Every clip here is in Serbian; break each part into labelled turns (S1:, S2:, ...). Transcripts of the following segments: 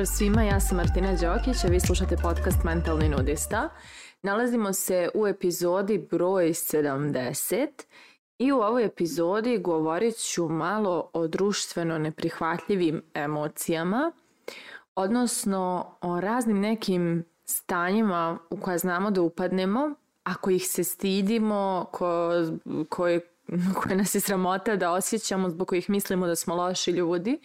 S1: Pozdrav svima, ja sam Martina Đokić, a vi slušate podcast Mentalni nudista. Nalazimo se u epizodi broj 70 i u ovoj epizodi govorit ću malo o društveno neprihvatljivim emocijama, odnosno o raznim nekim stanjima u koje znamo da upadnemo, ako ih se stidimo, ko, koje, koje nas je sramota da osjećamo, zbog kojih mislimo da smo loši ljudi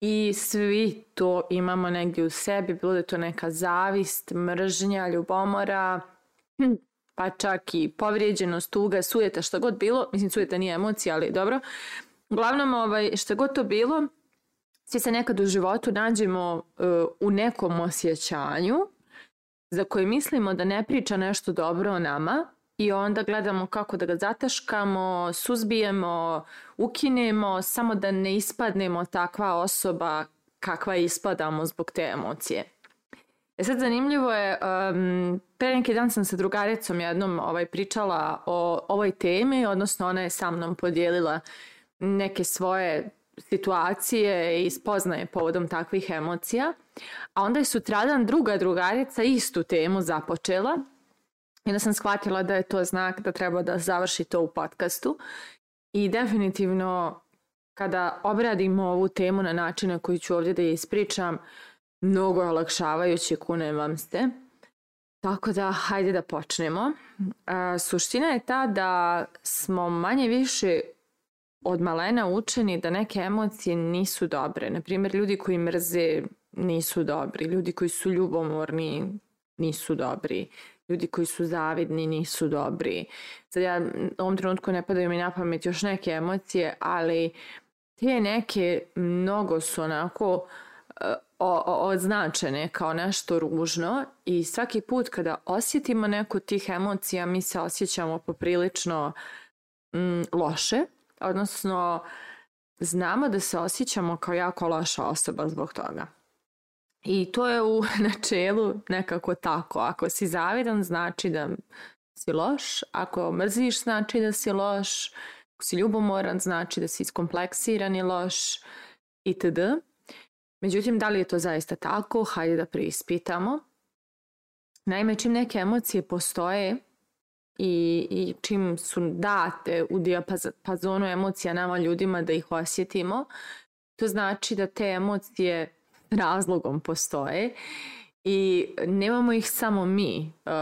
S1: i svi to imamo negdje u sebi, bilo da je to neka zavist, mržnja, ljubomora, hm, pa čak i povrijeđenost, tuga, sujeta, šta god bilo, mislim sujeta nije emocija, ali dobro. Uglavnom, ovaj, šta god to bilo, svi se nekad u životu nađemo uh, u nekom osjećanju za koje mislimo da ne priča nešto dobro o nama i onda gledamo kako da ga zataškamo, suzbijemo, ukinemo, samo da ne ispadnemo takva osoba kakva ispadamo zbog te emocije. E sad zanimljivo je, um, pre neki dan sam sa drugaricom jednom ovaj, pričala o ovoj temi, odnosno ona je sa mnom podijelila neke svoje situacije i spoznaje povodom takvih emocija. A onda je sutradan druga drugarica istu temu započela i onda sam shvatila da je to znak da treba da završi to u podcastu. I definitivno kada obradimo ovu temu na način na koji ću ovdje da je ispričam, mnogo olakšavajuće kune vam ste. Tako da, hajde da počnemo. A, suština je ta da smo manje više od malena učeni da neke emocije nisu dobre. Naprimjer, ljudi koji mrze nisu dobri, ljudi koji su ljubomorni nisu dobri, ljudi koji su zavidni nisu dobri. Sad ja u ovom trenutku ne padaju mi na pamet još neke emocije, ali te neke mnogo su onako eh, označene kao nešto ružno i svaki put kada osjetimo neku tih emocija mi se osjećamo poprilično mm, loše, odnosno znamo da se osjećamo kao jako loša osoba zbog toga. I to je u načelu nekako tako. Ako si zavidan znači da si loš, ako mrziš znači da si loš, ako si ljubomoran znači da si iskompleksiran i loš itd. Međutim, da li je to zaista tako? Hajde da preispitamo. Naime, čim neke emocije postoje i, i čim su date u dijapazonu emocija nama ljudima da ih osjetimo, to znači da te emocije razlogom postoje i nemamo ih samo mi. Uh,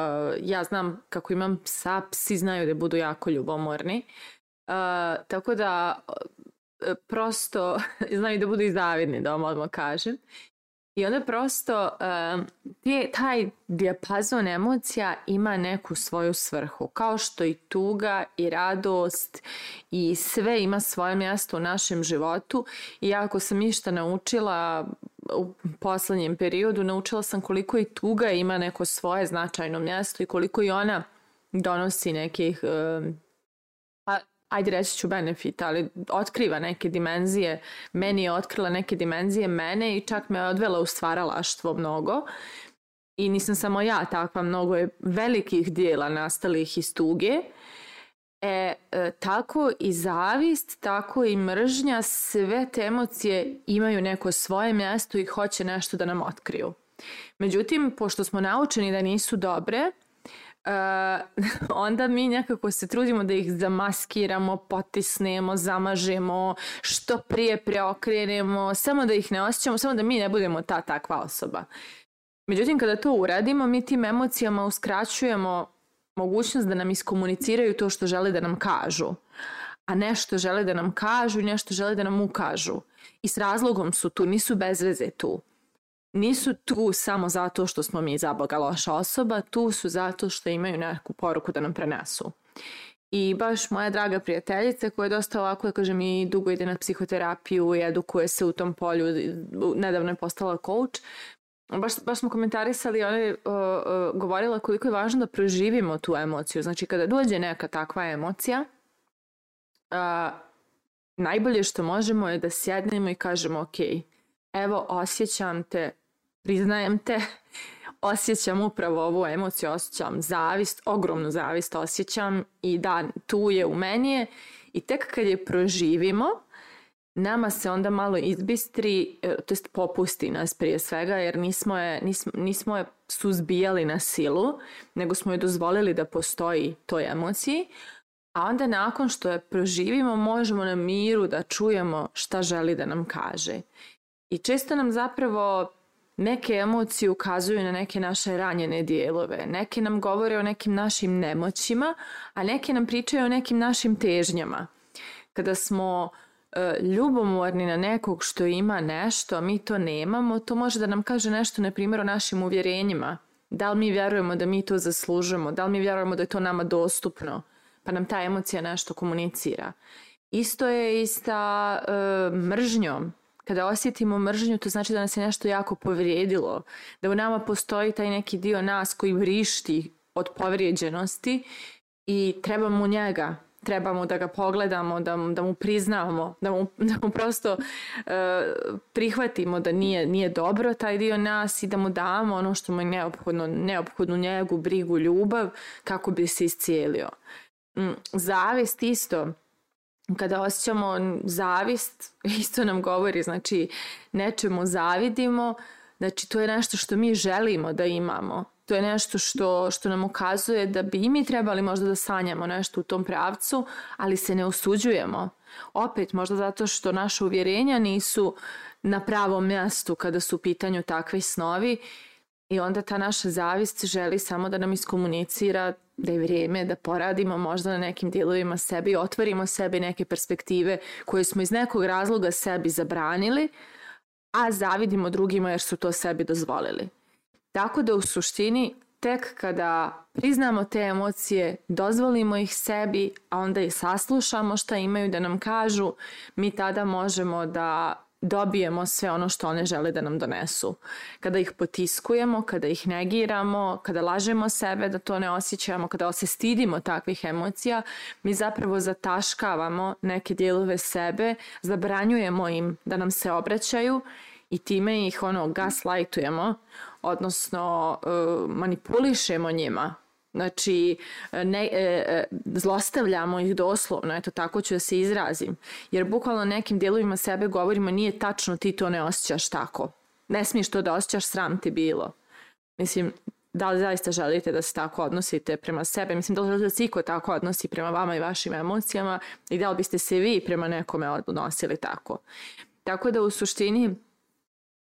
S1: ja znam kako imam psa, psi znaju da budu jako ljubomorni. Uh, tako da uh, prosto znaju da budu i zavidni, da vam odmah kažem. I onda prosto je, taj dijapazon emocija ima neku svoju svrhu. Kao što i tuga i radost i sve ima svoje mjesto u našem životu. I ako sam išta naučila u poslednjem periodu, naučila sam koliko i tuga ima neko svoje značajno mjesto i koliko i ona donosi nekih um, ajde reći ću benefit, ali otkriva neke dimenzije, meni je otkrila neke dimenzije mene i čak me odvela u stvaralaštvo mnogo. I nisam samo ja takva, mnogo je velikih dijela nastalih iz tuge. E, e, tako i zavist, tako i mržnja, sve te emocije imaju neko svoje mjesto i hoće nešto da nam otkriju. Međutim, pošto smo naučeni da nisu dobre, uh, onda mi nekako se trudimo da ih zamaskiramo, potisnemo, zamažemo, što prije preokrenemo, samo da ih ne osjećamo, samo da mi ne budemo ta takva osoba. Međutim, kada to uradimo, mi tim emocijama uskraćujemo mogućnost da nam iskomuniciraju to što žele da nam kažu. A nešto žele da nam kažu i nešto žele da nam ukažu. I s razlogom su tu, nisu bez veze tu nisu tu samo zato što smo mi za Boga loša osoba, tu su zato što imaju neku poruku da nam prenesu. I baš moja draga prijateljica koja je dosta ovako, da kažem, i dugo ide na psihoterapiju i edukuje se u tom polju, nedavno je postala coach, baš, baš smo komentarisali, ona je uh, uh, govorila koliko je važno da proživimo tu emociju. Znači, kada dođe neka takva emocija, uh, najbolje što možemo je da sjednemo i kažemo, ok, evo osjećam te, priznajem te, osjećam upravo ovu emociju, osjećam zavist, ogromnu zavist osjećam i da tu je u meni je i tek kad je proživimo, nama se onda malo izbistri, e, to jest popusti nas prije svega, jer nismo je, nismo, nismo je suzbijali na silu, nego smo je dozvolili da postoji toj emociji, a onda nakon što je proživimo možemo na miru da čujemo šta želi da nam kaže. I često nam zapravo neke emocije ukazuju na neke naše ranjene dijelove, neke nam govore o nekim našim nemoćima, a neke nam pričaju o nekim našim težnjama. Kada smo e, ljubomorni na nekog što ima nešto, a mi to nemamo, to može da nam kaže nešto, na primjer, o našim uvjerenjima. Da li mi vjerujemo da mi to zaslužujemo, da li mi vjerujemo da je to nama dostupno, pa nam ta emocija nešto komunicira. Isto je i sa e, mržnjom. Kada osjetimo mržnju, to znači da nas je nešto jako povrijedilo, da u nama postoji taj neki dio nas koji vrišti od povrijeđenosti i trebamo njega, trebamo da ga pogledamo, da, da mu priznamo, da mu, da mu prosto uh, prihvatimo da nije, nije dobro taj dio nas i da mu damo ono što mu je neophodno, neophodnu njegu, brigu, ljubav kako bi se iscijelio. Mm, zavist isto, kada osjećamo zavist, isto nam govori, znači nečemu zavidimo, znači to je nešto što mi želimo da imamo. To je nešto što, što nam ukazuje da bi i mi trebali možda da sanjamo nešto u tom pravcu, ali se ne osuđujemo. Opet, možda zato što naše uvjerenja nisu na pravom mjestu kada su u pitanju takvi snovi i onda ta naša zavist želi samo da nam iskomunicira da je vrijeme da poradimo možda na nekim dijelovima sebi, otvorimo sebi neke perspektive koje smo iz nekog razloga sebi zabranili, a zavidimo drugima jer su to sebi dozvolili. Tako da u suštini tek kada priznamo te emocije, dozvolimo ih sebi, a onda i saslušamo šta imaju da nam kažu, mi tada možemo da dobijemo sve ono što one žele da nam donesu. Kada ih potiskujemo, kada ih negiramo, kada lažemo sebe da to ne osjećamo, kada se stidimo takvih emocija, mi zapravo zataškavamo neke dijelove sebe, zabranjujemo im da nam se obraćaju i time ih ono gaslightujemo, odnosno uh, manipulišemo njima Znači, ne, e, e, zlostavljamo ih doslovno, eto tako ću da se izrazim. Jer bukvalno nekim dijelovima sebe govorimo nije tačno ti to ne osjećaš tako. Ne smiješ to da osjećaš, sram ti bilo. Mislim, da li zaista želite da se tako odnosite prema sebe? Mislim, da li da se iko tako odnosi prema vama i vašim emocijama i da li biste se vi prema nekome odnosili tako? Tako da u suštini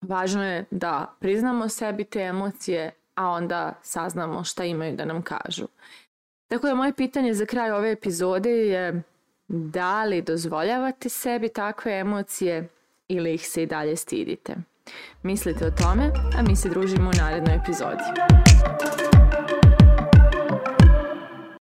S1: važno je da priznamo sebi te emocije, a onda saznamo šta imaju da nam kažu. Tako da moje pitanje za kraj ove epizode je da li dozvoljavate sebi takve emocije ili ih se i dalje stidite. Mislite o tome, a mi se družimo u narednoj epizodi.